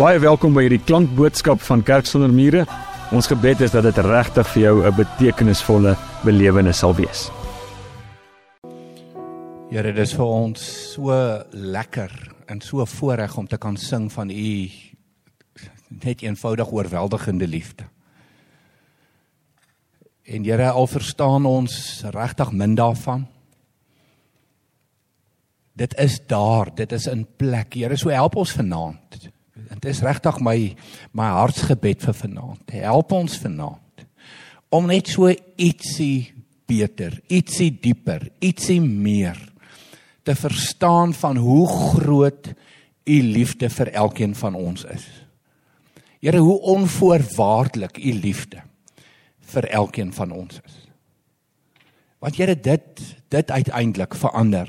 Baie welkom by hierdie klankboodskap van Kerk sonder mure. Ons gebed is dat dit regtig vir jou 'n betekenisvolle belewenis sal wees. Here, dit is vir ons so lekker en so voorreg om te kan sing van u net eenvoudig oorweldigende liefde. En Here, al verstaan ons regtig min daarvan. Dit is daar, dit is in plek. Here, so help ons vanaand Dit is regtig my my hartsgebed vir vanaand. Help ons vanaand om net so ietsie beter, ietsie dieper, ietsie meer te verstaan van hoe groot u liefde vir elkeen van ons is. Here, hoe onvoorwaardelik u liefde vir elkeen van ons is. Want Here, dit dit uiteindelik verander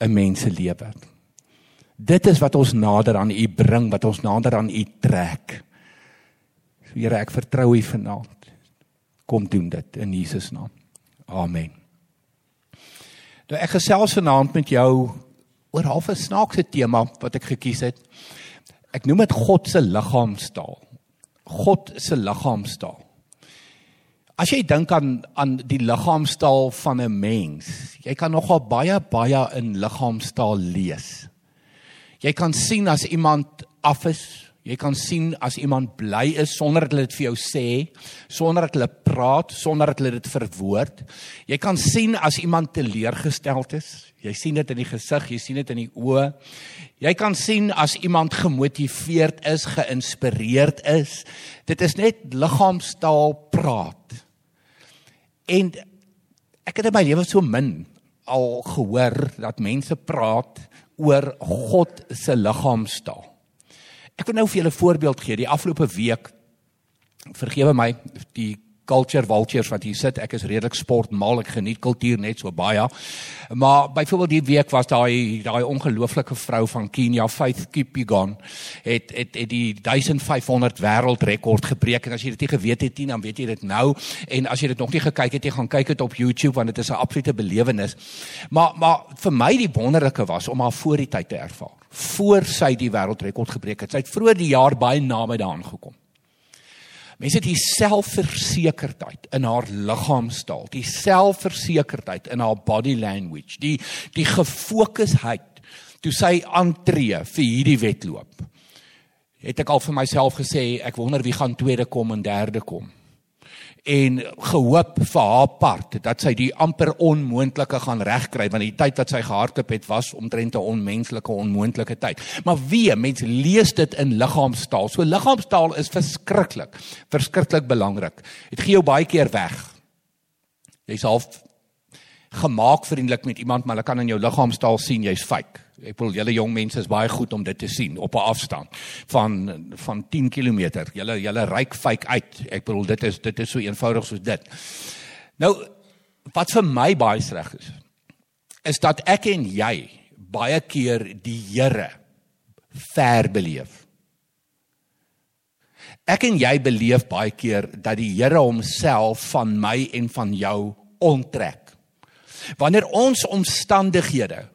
'n mens se lewe. Dit is wat ons nader aan U bring, wat ons nader aan U trek. So Here, ek vertrou U vanaand. Kom doen dit in Jesus naam. Amen. Nou ek gesels vanaand met jou oor half 'n snaakse tema wat ek gekies het. Ek noem dit God se liggaamstaal. God se liggaamstaal. As jy dink aan aan die liggaamstaal van 'n mens, jy kan nogal baie baie in liggaamstaal lees. Jy kan sien as iemand af is. Jy kan sien as iemand bly is sonder dat hulle dit vir jou sê, sonder dat hulle praat, sonder dat hulle dit verwoord. Jy kan sien as iemand teleurgesteld is. Jy sien dit in die gesig, jy sien dit in die oë. Jy kan sien as iemand gemotiveerd is, geïnspireerd is. Dit is net liggaamstaal praat. En ek het in my lewe so min al gehoor dat mense praat oor God se liggaamstaal. Ek wil nou vir julle 'n voorbeeld gee. Die afgelope week vergewe my die culture vultures wat hier sit. Ek is redelik sportmal. Ek geniet kultuur net so baie. Maar byvoorbeeld die week was daai daai ongelooflike vrou van Kenia, Faith Kipyegon, het het het die 1500 wêreldrekord gebreek en as jy dit nie geweet het nie, dan weet jy dit nou. En as jy dit nog nie gekyk het nie, gaan kyk dit op YouTube want dit is 'n absolute belewenis. Maar maar vir my die wonderlike was om haar voor die tyd te ervaar. Voor sy die wêreldrekord gebreek het. Sy het vroeër die jaar baie naby daaraan gekom. Mense het hier selfversekerdheid in haar liggaamstaal, die selfversekerdheid in haar body language, die die gefokusheid toe sy aantree vir hierdie wedloop. Het ek al vir myself gesê, ek wonder wie gaan tweede kom en derde kom en gehoop vir haar part dat sy die amper onmoontlike gaan regkry want die tyd wat sy gehardloop het was omtrent 'n onmenslike onmoontlike tyd. Maar wie mense lees dit in liggaamstaal. So liggaamstaal is verskriklik, verskriklik belangrik. Dit gee jou baie keer weg. Jy's half gemaak vriendelik met iemand maar hulle kan in jou liggaamstaal sien jy's fake. Ek bedoel julle jong mense is baie goed om dit te sien op 'n afstand van van 10 km. Julle julle ryk fake uit. Ek bedoel dit is dit is so eenvoudig soos dit. Nou wat vir my baie sleg is is dat ek en jy baie keer die Here ver beleef. Ek en jy beleef baie keer dat die Here homself van my en van jou onttrek. Wanneer ons omstandighede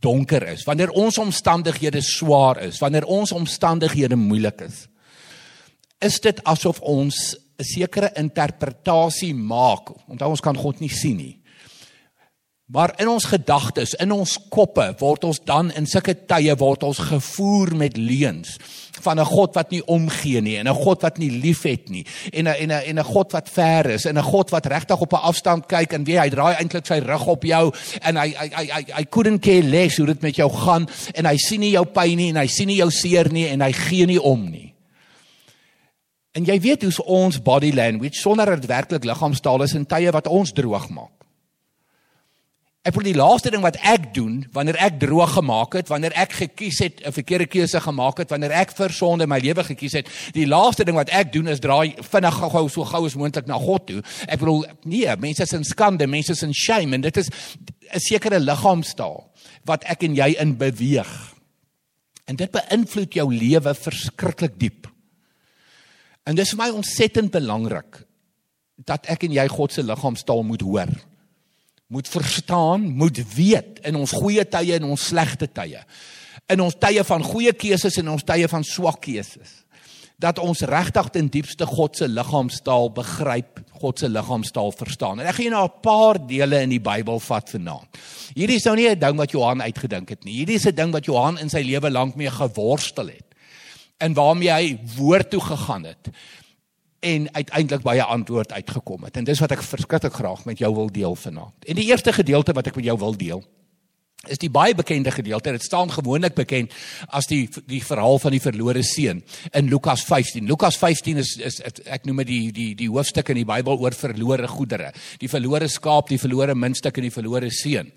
donker is, wanneer ons omstandighede swaar is, wanneer ons omstandighede moeilik is, is dit asof ons 'n sekere interpretasie maak. Onthou ons kan God nie sien nie. Maar in ons gedagtes, in ons koppe word ons dan in sulke tye word ons gevoer met leuns van 'n God wat nie omgee nie en 'n God wat nie liefhet nie en 'n en 'n en 'n God wat ver is en 'n God wat regtig op 'n afstand kyk en weet hy draai eintlik sy rug op jou en hy hy hy hy, couldn't care less hoe dit met jou gaan en hy sien nie jou pyn nie en hy sien nie jou seer nie en hy gee nie om nie. En jy weet hoe's ons body language sonder dat dit werklik liggaamstaal is in tye wat ons droog maak. Ek wil die laaste ding wat ek doen wanneer ek droog gemaak het, wanneer ek gekies het 'n verkeerde keuse gemaak het, wanneer ek vir sonde my lewe gekies het, die laaste ding wat ek doen is draai vinnig gou so gou as moontlik na God toe. Ek bedoel nee, mense is in skande, mense is in shame en dit is 'n sekere liggaamstaal wat ek en jy in beweeg. En dit beïnvloed jou lewe verskriklik diep. En dis vir my ontsettend belangrik dat ek en jy God se liggaamstaal moet hoor moet verstaan, moet weet in ons goeie tye en ons slegte tye. in ons tye van goeie keuses en ons tye van swak keuses dat ons regtig ten diepste God se liggaamstaal begryp, God se liggaamstaal verstaan. En ek gaan jou na 'n paar dele in die Bybel vat vanaand. Hierdie is nou nie 'n ding wat Johan uitgedink het nie. Hierdie is 'n ding wat Johan in sy lewe lank mee geworstel het. En waarmee hy woord toe gegaan het en uiteindelik 'n antwoord uitgekom het. En dis wat ek verskriklik graag met jou wil deel vanaand. En die eerste gedeelte wat ek met jou wil deel is die baie bekende gedeelte. Dit staan gewoonlik bekend as die die verhaal van die verlore seun in Lukas 15. Lukas 15 is is ek noem dit die die die hoofstuk in die Bybel oor verlore goedere. Die verlore skaap, die verlore muntstuk en die verlore seun.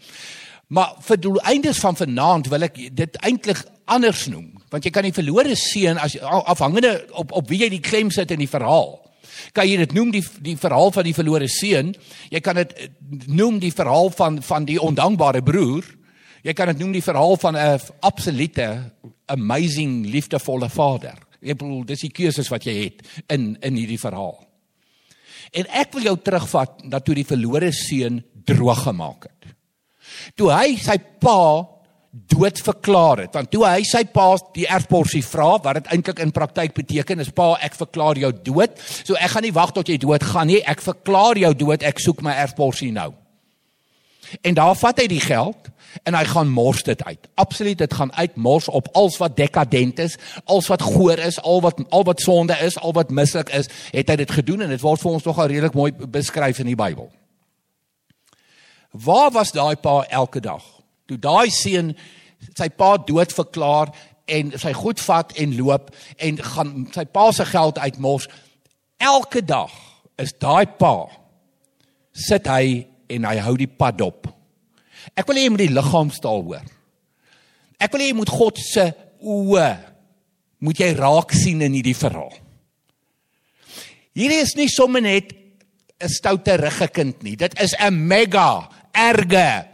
Maar vir doeleindes van vanaand wil ek dit eintlik anders noem, want jy kan die verlore seun as afhangende op op wie jy die klem sit in die verhaal kan jy dit noem die die verhaal van die verlore seun jy kan dit noem die verhaal van van die ondankbare broer Jy kan dit noem die verhaal van 'n absolute amazing liefdevolle vader. Ek bedoel dis die keuses wat jy het in in hierdie verhaal. En ek wil jou terugvat na toe die verlore seun droog gemaak het. Toe hy sy pa dood verklaar het, want toe hy sy pa die erfporsie vra wat dit eintlik in praktyk beteken is pa ek verklaar jou dood. So ek gaan nie wag tot jy dood gaan nie, ek verklaar jou dood, ek soek my erfporsie nou. En daar vat hy die geld en hy gaan mors dit uit. Absoluut, dit gaan uit mors op alles wat dekadent is, alles wat goor is, al wat al wat sonde is, al wat mislik is, het hy dit gedoen en dit word vir ons nogal redelik mooi beskryf in die Bybel. Waar was daai pa elke dag? Toe daai seun sy pa dood verklaar en sy goed vat en loop en gaan sy pa se geld uitmors. Elke dag is daai pa sit hy en hy hou die pad op. Ek wil hê jy moet die liggaamstaal hoor. Ek wil hê jy moet God se oë moet jy raak sien in hierdie verhaal. Hierdie is nie sommer net 'n stoute rugge kind nie. Dit is 'n mega erge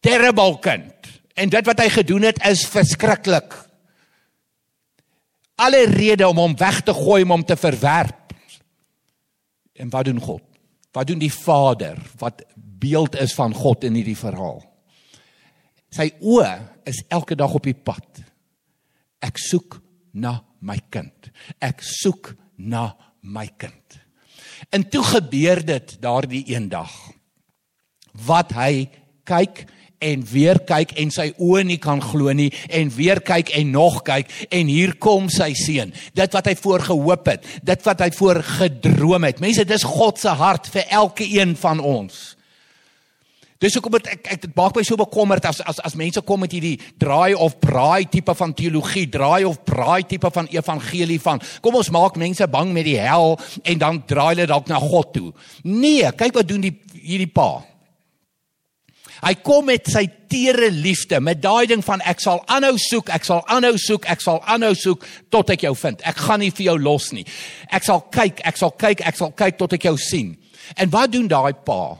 terrible kind. En dit wat hy gedoen het is verskriklik. Alle rede om hom weg te gooi om hom te verwerp. En wat doen God? Wat doen die Vader wat beeld is van God in hierdie verhaal? Sy oë is elke dag op die pad. Ek soek na my kind. Ek soek na my kind. En toe gebeur dit daardie eendag wat hy kyk en weer kyk en sy oë nie kan glo nie en weer kyk en nog kyk en hier kom sy seun. Dit wat hy voor gehoop het dit wat hy voor gedroom het. Mense dis God se hart vir elke een van ons. Dis hoekom dit ek ek dit maak my so bekommerd as as as mense kom met hierdie draai of braai tipe van teologie draai of braai tipe van evangelie van kom ons maak mense bang met die hel en dan draai hulle dalk na God toe. Nee kyk wat doen die hierdie pa Hy kom met sy tere liefde, met daai ding van ek sal aanhou soek, ek sal aanhou soek, ek sal aanhou soek tot ek jou vind. Ek gaan nie vir jou los nie. Ek sal kyk, ek sal kyk, ek sal kyk tot ek jou sien. En wat doen daai pa?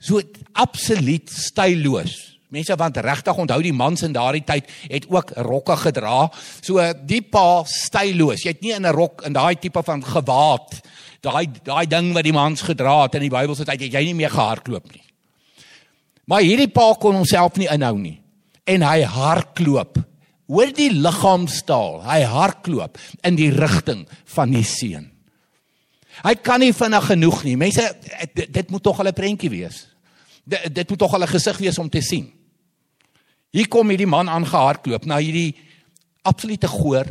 So absoluut styloos. Mense want regtig onthou die mans in daardie tyd het ook rokke gedra. So die pa styloos. Jy het nie in 'n rok in daai tipe van gewaad. Daai daai ding wat die mans gedra het in die Bybel se tyd het jy nie meer gehardloop nie. Maar hierdie pa kon homself nie inhou nie en hy hardloop. Hoor die liggaamstaal. Hy hardloop in die rigting van die seun. Hy kan nie vinnig genoeg nie. Mense dit, dit moet tog al 'n prentjie wees. Dit, dit moet tog al 'n gesig wees om te sien. Hier kom hierdie man aangehardloop na hierdie absolute goor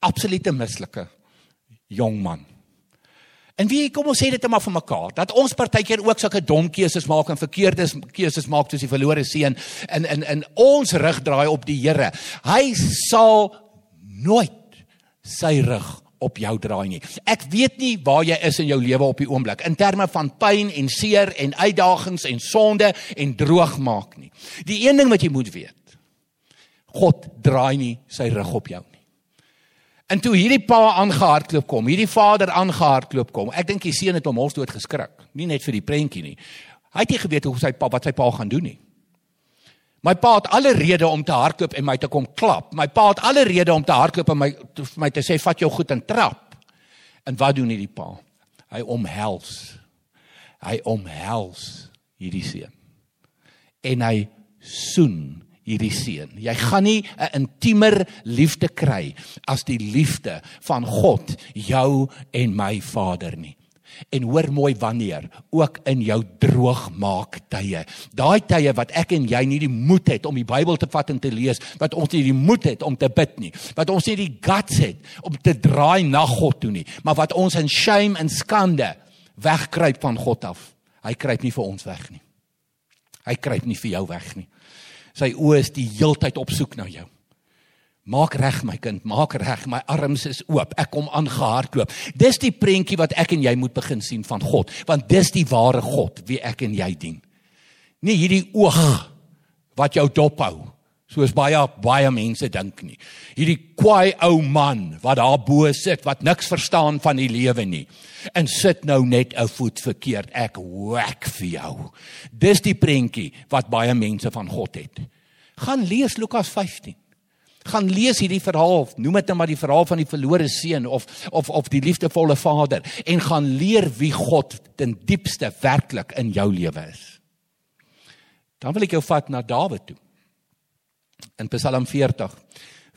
absolute mislike jong man. En wie kom ons sê dit net maar vir mekaar dat ons partykeer ook sulke dom keuses maak en verkeerde keuses maak soos die verlore seun in in in ons rug draai op die Here. Hy sal nooit sy rug op jou draai nie. Ek weet nie waar jy is in jou lewe op die oomblik in terme van pyn en seer en uitdagings en sonde en droog maak nie. Die een ding wat jy moet weet. God draai nie sy rug op jou En toe hierdie pa aangehardloop kom, hierdie vader aangehardloop kom. Ek dink die seun het hom mos dood geskrik, nie net vir die prentjie nie. Hy het nie geweet hoe sy pa wat sy pa gaan doen nie. My pa het alle rede om te hardloop en my te kom klap. My pa het alle rede om te hardloop en my vir my te sê vat jou goed en trap. En wat doen hierdie pa? Hy omhels. Hy omhels hierdie seun. En hy soen hierdie seun. Jy gaan nie 'n intiemer liefde kry as die liefde van God jou en my Vader nie. En hoor mooi wanneer ook in jou droogmaak tye. Daai tye wat ek en jy nie die moed het om die Bybel te vat en te lees, wat ons nie die moed het om te bid nie, wat ons nie die guts het om te draai na God toe nie, maar wat ons in shame en skande wegkruip van God af. Hy kruip nie vir ons weg nie. Hy kruip nie vir jou weg nie. Sy oë is die heeltyd op soek na jou. Maak reg my kind, maak reg. My arms is oop. Ek kom aangehardloop. Dis die prentjie wat ek en jy moet begin sien van God, want dis die ware God wie ek en jy dien. Nie hierdie oog wat jou dophou soos baie baie mense dink nie. Hierdie kwaai ou man wat daar bo sit wat niks verstaan van die lewe nie en sit nou net 'n voet verkeerd. Ek wek vir jou. Dis die prentjie wat baie mense van God het. Gaan lees Lukas 15. Gaan lees hierdie verhaal, noem dit net maar die verhaal van die verlore seun of of of die liefdevolle vader en gaan leer wie God ten diepste werklik in jou lewe is. Dan wil ek jou vat na Dawid toe in Psalm 40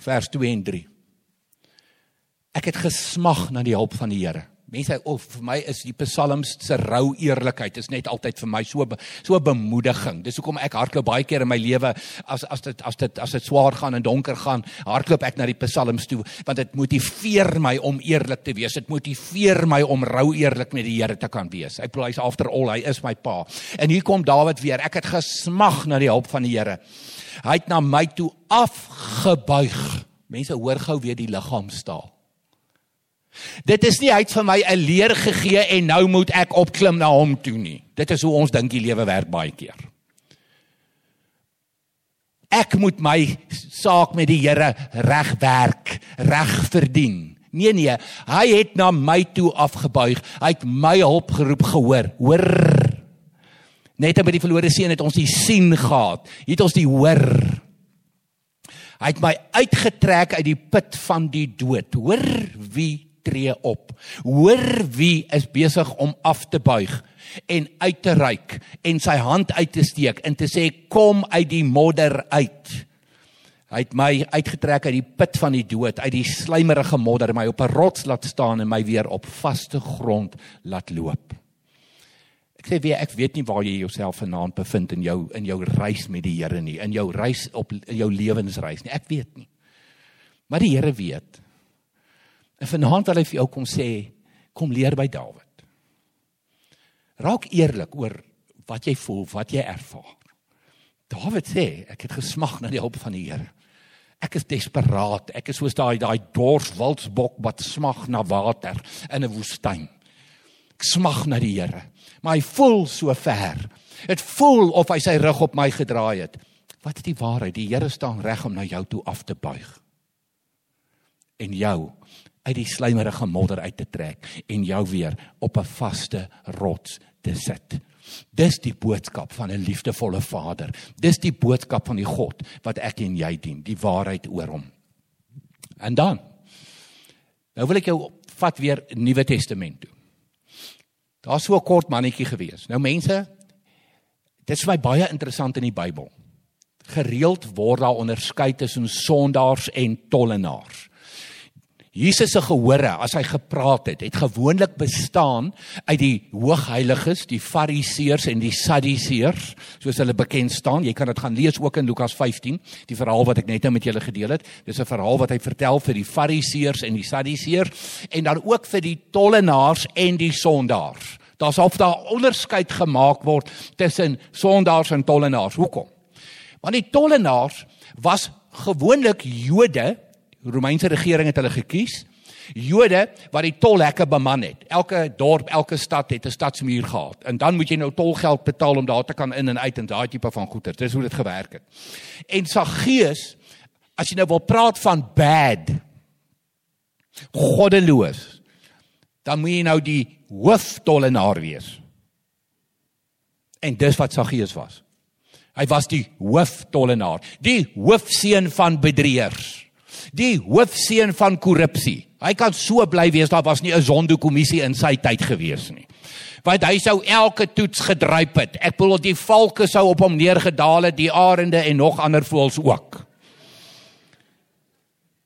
vers 2 en 3. Ek het gesmag na die hulp van die Here. Mense, of vir my is die psalms se rou eerlikheid is net altyd vir my so so bemoediging. Dis hoekom ek hardloop baie keer in my lewe as as dit as dit as dit swaar gaan en donker gaan, hardloop ek na die psalms toe want dit motiveer my om eerlik te wees. Dit motiveer my om rou eerlik met die Here te kan wees. Hy pleis after all, hy is my pa. En hier kom Dawid weer. Ek het gesmag na die hulp van die Here. Hy het na my toe afgebuig. Mense hoor gou weer die liggaamstaal. Dit is nie hy het vir my 'n leer gegee en nou moet ek opklim na hom toe nie. Dit is hoe ons dink die lewe werk baie keer. Ek moet my saak met die Here regwerk, reg verdien. Nee nee, hy het na my toe afgebuig. Hy het my hulp geroep gehoor. Hoor. Net by die verlore seun het ons die sien gehad. Het ons die hoor. Hy het my uitgetrek uit die put van die dood. Hoor wie tree op. Hoor wie is besig om af te buig en uit te reik en sy hand uit te steek en te sê kom uit die modder uit. Hy het my uitgetrek uit die put van die dood, uit die slijmerige modder, my op 'n rots laat staan en my weer op vaste grond laat loop. Ek sê weer ek weet nie waar jy jouself vanaand bevind in jou in jou reis met die Here nie, in jou reis op in jou lewensreis nie. Ek weet nie. Maar die Here weet. En vanaand wil hy vir jou kom sê, kom leer by Dawid. Raak eerlik oor wat jy voel, wat jy ervaar. Dawid sê, ek het gesmag na die hulp van die Here. Ek is desperaat. Ek is soos daai daai dorswildsbok wat smag na water in 'n woestyn. Ek smag na die Here maar hy voel so ver. Dit voel of hy sy rug op my gedraai het. Wat is die waarheid? Die Here staan reg om na jou toe af te buig. En jou uit die slijmerige modder uit te trek en jou weer op 'n vaste rots te sit. Dis die boodskap van 'n liefdevolle Vader. Dis die boodskap van die God wat ek en jy dien, die waarheid oor hom. En dan nou wil ek jou vat weer Nuwe Testament toe. Daar's so 'n kort mannetjie gewees. Nou mense, dit is vir my baie interessant in die Bybel. Gereeld word daar onderskei tussen sondaars en tollenaars. Jesus se gehore as hy gepraat het, het gewoonlik bestaan uit die hoogheiliges, die fariseërs en die sadduseërs, soos hulle bekend staan. Jy kan dit gaan lees ook in Lukas 15, die verhaal wat ek net nou met julle gedeel het. Dis 'n verhaal wat hy vertel vir die fariseërs en die sadduseërs en dan ook vir die tollenaars en die sondaars. Daar's of daar onderskeid gemaak word tussen sondaars en tollenaars. Hoekom? Want die tollenaars was gewoonlik Jode Romeinse regering het hulle gekies. Jode wat die tolhekke beman het. Elke dorp, elke stad het 'n stadsmuur gehad. En dan moet jy nou tolgeld betaal om daar te kan in en uit en daai tipe van goeder. Dis hoe dit gewerk het. En Saggeus, as jy nou wil praat van bad, goddeloos, dan moet jy nou die hooftollenaar wees. En dis wat Saggeus was. Hy was die hooftollenaar, die hoofseun van bedrieërs die hoofseun van korrupsie. Hy kan so bly wees daar was nie 'n sondekommissie in sy tyd gewees nie. Want hy sou elke toets gedryp het. Ek bedoel die valke sou op hom neergedaal het, die arende en nog ander voëls ook.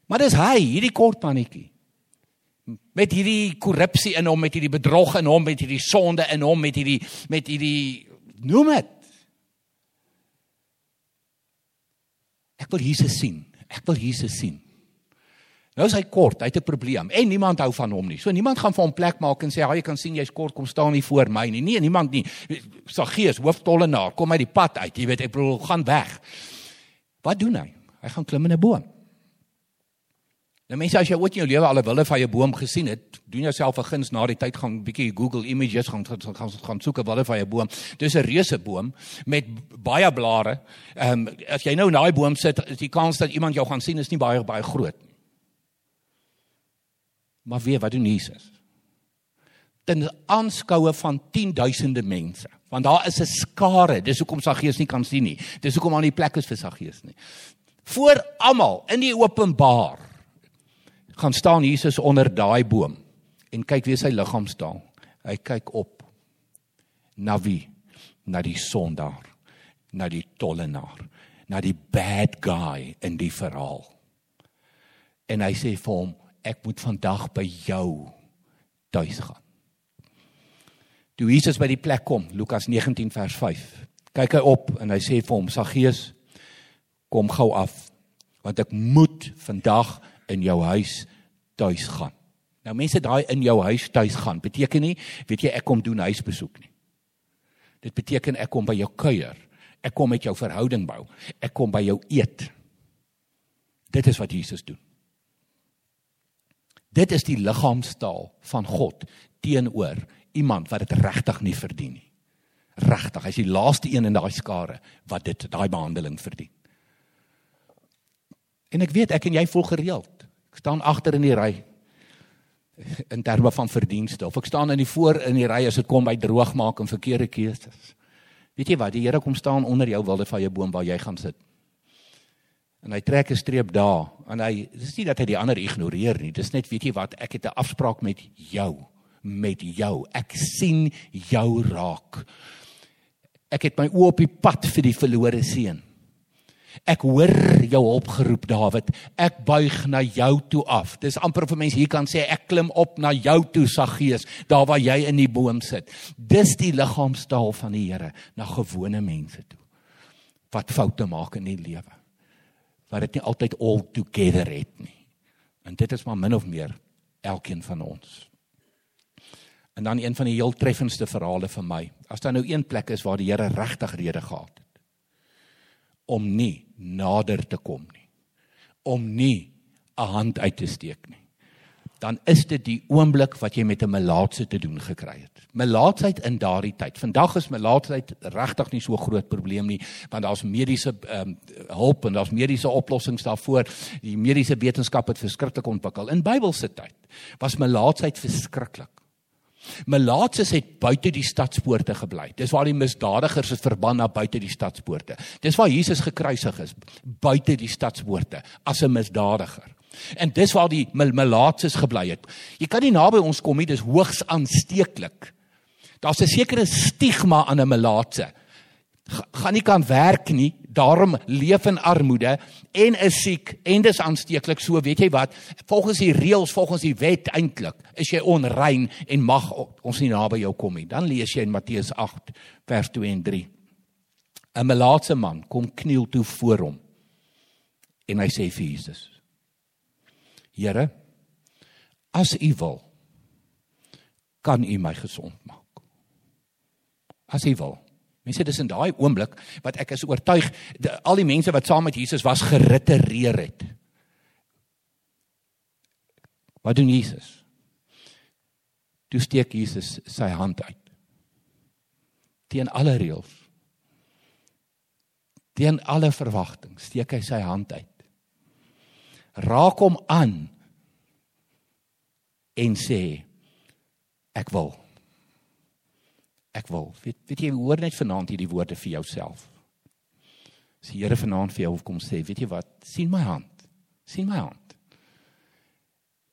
Maar dis hy, hierdie kort mannetjie. Met hierdie korrupsie in hom, met hierdie bedrog in hom, met hierdie sonde in hom, met hierdie met hierdie noem dit. Ek wil Jesus sien. Ek wil Jesus sien. Nou is hy kort, hy het 'n probleem en niemand hou van hom nie. So niemand gaan vir hom plek maak en sê, "Haai, jy kan sien jy's kort, kom staan nie voor my nie." Nee, niemand nie. Saggeus, hooftollenaar, kom uit die pad uit. Jy weet, ek bedoel, gaan weg. Wat doen hy? Hy gaan klim in 'n boom. Nou mense as jy ooit in jou lewe al 'n wilde van 'n boom gesien het, doen jouself 'n guns na die tyd gaan bietjie Google images gaan gaan gaan, gaan soek 'n wilde van 'n boom. Dis 'n reuse boom met baie blare. Ehm um, as jy nou in daai boom sit, is die kans dat iemand jou gaan sien is nie baie baie groot nie. Maar weer wat doen Jesus? Ten aanskoue van 10000de mense. Want daar is 'n skare. Dis hoekom Saggeus nie kan sien nie. Dis hoekom aan die plek is vir Saggeus nie. Voor almal in die openbaar gaan staan Jesus onder daai boom en kyk wie sy liggaam staan. Hy kyk op na wie? Na die sondaar, na die tollenaar, na die bad guy in die verhaal. En hy sê vir hom, ek moet vandag by jou tuis gaan. Toe Jesus by die plek kom, Lukas 19 vers 5. Kyk hy op en hy sê vir hom, Saggeus, kom gou af want ek moet vandag in jou huis tuis gaan. Nou mense daai in jou huis tuis gaan beteken nie weet jy ek kom doen huisbesoek nie. Dit beteken ek kom by jou kuier. Ek kom met jou verhouding bou. Ek kom by jou eet. Dit is wat Jesus doen. Dit is die liggaamstaal van God teenoor iemand wat dit regtig nie verdien nie. Regtig, hy's die laaste een in daai skare wat dit daai behandeling verdien. En ek weet ek en jy voel gereeld. Ek staan agter in die ry in terme van verdienste of ek staan in die voor in die ry as dit kom by droog maak en verkeerde keuses. Weet jy wat? Die Here kom staan onder jou wilde van jou boom waar jy gaan sit. En hy trek 'n streep daar en hy dis nie dat hy die ander ignoreer nie. Dis net weet jy wat? Ek het 'n afspraak met jou, met jou. Ek sien jou raak. Ek het my oë op die pad vir die verlore seun. Ek hoor jou opgeroep Dawid. Ek buig na jou toe af. Dis amper of mense hier kan sê ek klim op na jou toe Saggeus, daar waar jy in die boom sit. Dis die liggaamstaal van die Here na gewone mense toe. Wat foute maak in die lewe. Wat dit nie altyd all together het nie. En dit is maar min of meer elkeen van ons. En dan een van die heel treffendste verhale vir my. As daar nou een plek is waar die Here regtig rede gehad het om nie nader te kom nie. Om nie 'n hand uit te steek nie. Dan is dit die oomblik wat jy met 'n melaatse te doen gekry het. Melaatsheid in daardie tyd. Vandag is melaatsheid regtig nie so groot probleem nie, want daar's mediese ehm um, hulp en daar's mediese oplossings daarvoor. Die mediese wetenskap het verskriklik ontwikkel. In Bybelse tyd was melaatsheid verskriklik. Melaatses het buite die stadspoorte gebly. Dis waar die misdadigers is verban na buite die stadspoorte. Dis waar Jesus gekruisig is, buite die stadspoorte as 'n misdadiger. En dis waar die melaatses gebly het. Jy kan nie naby ons kom nie, dis hoogs aansteeklik. Daar's 'n sekere stigma aan 'n melaatse gaan nie kan werk nie, daarom leef in armoede en is siek en dis aansteeklik. So weet jy wat, volgens die reëls, volgens die wet eintlik, is jy onrein en mag ons nie naby jou kom nie. Dan lees jy in Matteus 8 vers 2 en 3. 'n Melaatse man kom kniel toe voor hom en hy sê vir Jesus: Here, as U wil, kan U my gesond maak. As U wil. Mense dis in daai oomblik wat ek is oortuig die, al die mense wat saam met Jesus was geritereer het. Wat doen Jesus? Toe steek Jesus sy hand uit. Teen alle reëls. Teen alle verwagtinge steek hy sy hand uit. Raak hom aan en sê ek wil ek wil. Weet, weet jy, hoor net vanaand hierdie woorde vir jouself. As die Here vanaand vir jou kom sê, weet jy wat? sien my hand. sien my hand.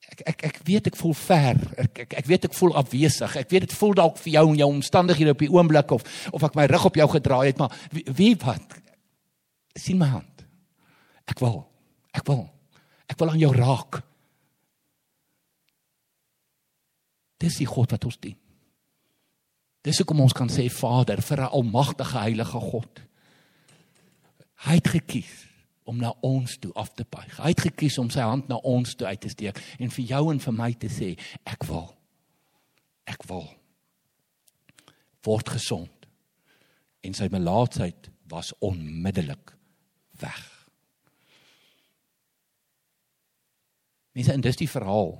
ek ek ek weet ek voel ver. Ek ek ek weet ek voel afwesig. Ek weet dit voel dalk vir jou en jou omstandighede op die oomblik of of ek my rug op jou gedraai het, maar wie, wie wat? sien my hand. Ek wil. Ek wil. Ek wil aan jou raak. Dis die God wat ons dien. Dis hoekom ons kan sê Vader vir 'n almagtige heilige God. Hy het gekies om na ons toe af te buig. Hy het gekies om sy hand na ons toe uit te steek en vir jou en vir my te sê ek wil. Ek wil word gesond. En sy melaatsheid was onmiddellik weg. Mense, en dis die verhaal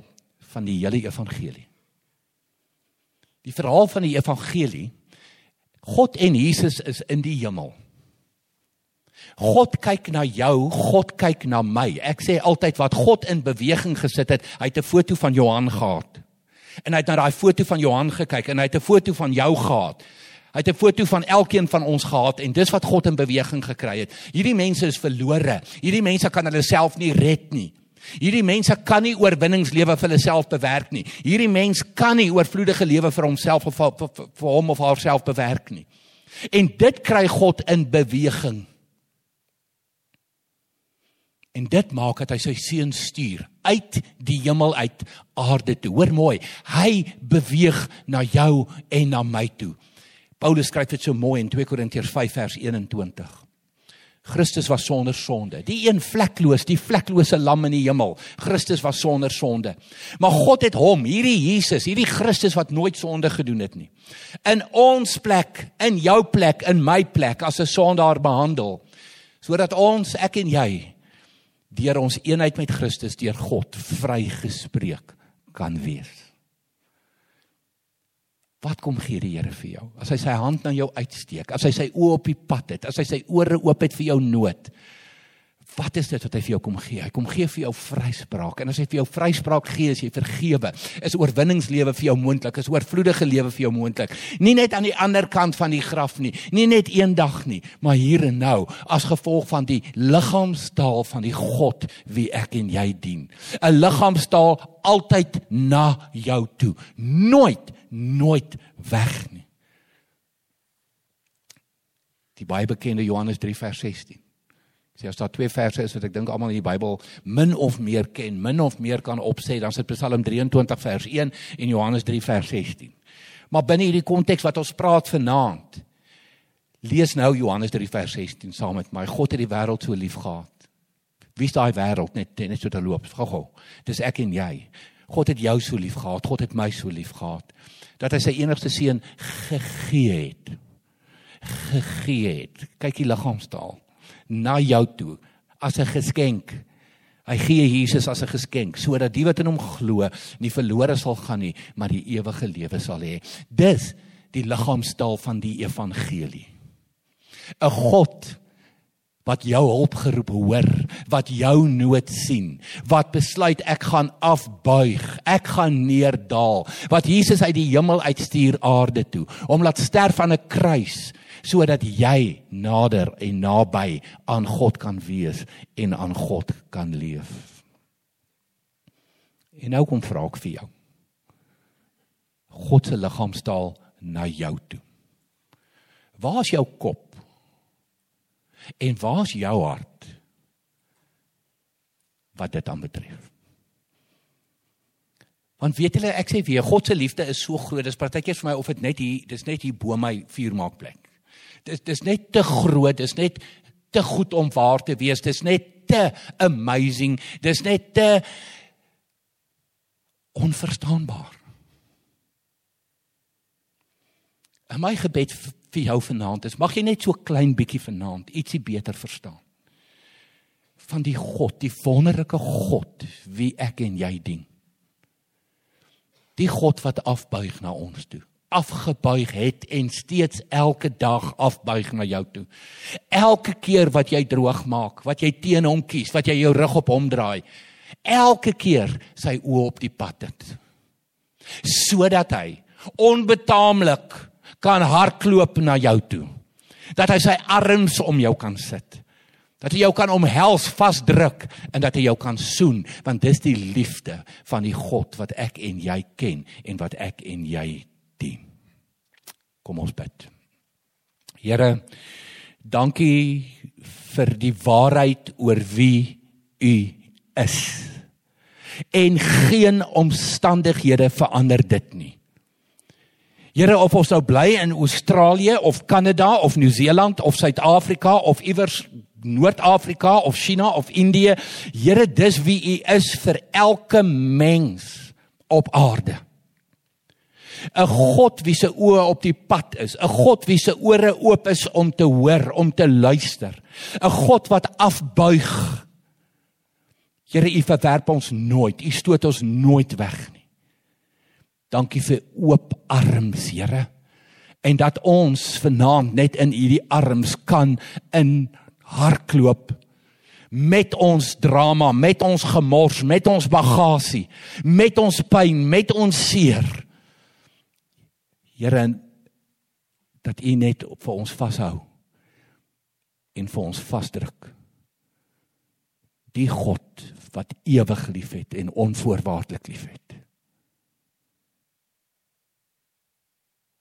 van die hele evangelie. Die verhaal van die evangelie God en Jesus is in die hemel. God kyk na jou, God kyk na my. Ek sê altyd wat God in beweging gesit het, hy het 'n foto van Johan gehad. En hy het na daai foto van Johan gekyk en hy het 'n foto van jou gehad. Hy het 'n foto van elkeen van ons gehad en dis wat God in beweging gekry het. Hierdie mense is verlore. Hierdie mense kan hulle self nie red nie. Hierdie mense kan nie oorwinningslewe vir hulle self bewerk nie. Hierdie mens kan nie oorvloedige lewe vir homself of vir, vir, vir hom of haarself bewerk nie. En dit kry God in beweging. En dit maak dat hy sy seun stuur uit die hemel uit aarde toe. Hoor mooi, hy beweeg na jou en na my toe. Paulus skryf dit so mooi in 2 Korintiërs 5 vers 21. Christus was sonder sonde, die een vlekloos, die vleklose lam in die hemel. Christus was sonder sonde. Maar God het hom, hierdie Jesus, hierdie Christus wat nooit sonde gedoen het nie, in ons plek, in jou plek, in my plek as 'n sondaar behandel, sodat ons, ek en jy, deur ons eenheid met Christus deur God vrygespreek kan wees. Wat kom gee die Here vir jou? As hy sy hand na jou uitsteek, as hy sy oë op die pad het, as hy sy ore oop het vir jou nood. Wat is dit wat hy vir jou kom gee? Hy kom gee vir jou vryspraak. En as hy vir jou vryspraak gee, is jy vergewe. Is oorwinningslewe vir jou moontlik? Is oorvloedige lewe vir jou moontlik? Nie net aan die ander kant van die graf nie, nie net eendag nie, maar hier en nou as gevolg van die liggaamstaal van die God wie ek en jy dien. 'n Liggaamstaal altyd na jou toe. Nooit nooit weg nie. Die baie bekende Johannes 3 vers 16. Sê as daar twee verse is wat ek dink almal in die Bybel min of meer ken, min of meer kan opsê, dan is dit Psalm 23 vers 1 en Johannes 3 vers 16. Maar binne hierdie konteks wat ons praat vanaand, lees nou Johannes 3 vers 16 saam met my. God het die wêreld so lief gehad. Wie is daai wêreld net net so te loop? Gou-gou. Dis ek en jy. God het jou so lief gehad. God het my so lief gehad dat hy sy enigste seun gegee het. Gegee het. Kyk die liggaamstaal na jou toe as 'n geskenk. Hy gee Jesus as 'n geskenk sodat die wat in hom glo nie verlore sal gaan nie, maar die ewige lewe sal hê. Dis die liggaamstaal van die evangelie. 'n God wat jou hulp geroep hoor, wat jou nood sien, wat besluit ek gaan afbuig, ek gaan neerdaal, wat Jesus uit die hemel uitstuur aarde toe om laat sterf aan 'n kruis sodat jy nader en naby aan God kan wees en aan God kan leef. En nou kom vra ek vir jou. God se liggaamstaal na jou toe. Waar is jou kop? En waar's jou hart? Wat dit aan betref. Want weet julle, ek sê weer, God se liefde is so groot. Dis partykeer vir my of dit net hier, dis net hier bo my vuurmaakplek. Dis dis net te groot, dis net te goed om waar te wees. Dis net te amazing. Dis net te onverstaanbaar. En my gebed vir jou vanaand is mag jy net so klein bietjie vanaand ietsie beter verstaan van die God, die wonderlike God wie ek en jy dien. Die God wat afbuig na ons toe. Afgebuig het en steeds elke dag afbuig na jou toe. Elke keer wat jy droog maak, wat jy teen hom kies, wat jy jou rug op hom draai, elke keer sy oë op die pad het. Sodat hy onbetaamlik kan hardloop na jou toe. Dat hy sy arms om jou kan sit. Dat hy jou kan omhels, vasdruk en dat hy jou kan soen, want dis die liefde van die God wat ek en jy ken en wat ek en jy dien. Kom ons bid. Here, dankie vir die waarheid oor wie u is. En geen omstandighede verander dit nie. Here of ons nou bly in Australië of Kanada of Nieu-Seeland of Suid-Afrika of iewers Noord-Afrika of China of Indië, Here dis wie U is vir elke mens op aarde. 'n God wie se oë op die pad is, 'n God wie se ore oop is om te hoor, om te luister. 'n God wat afbuig. Here, U verwerp ons nooit. U stoot ons nooit weg nie. Dankie vir oop arms, Here. En dat ons vanaand net in U arms kan in hardloop met ons drama, met ons gemors, met ons bagasie, met ons pyn, met ons seer. Here dat U net vir ons vashou en vir ons vasdruk. Die God wat ewig liefhet en onvoorwaardelik liefhet.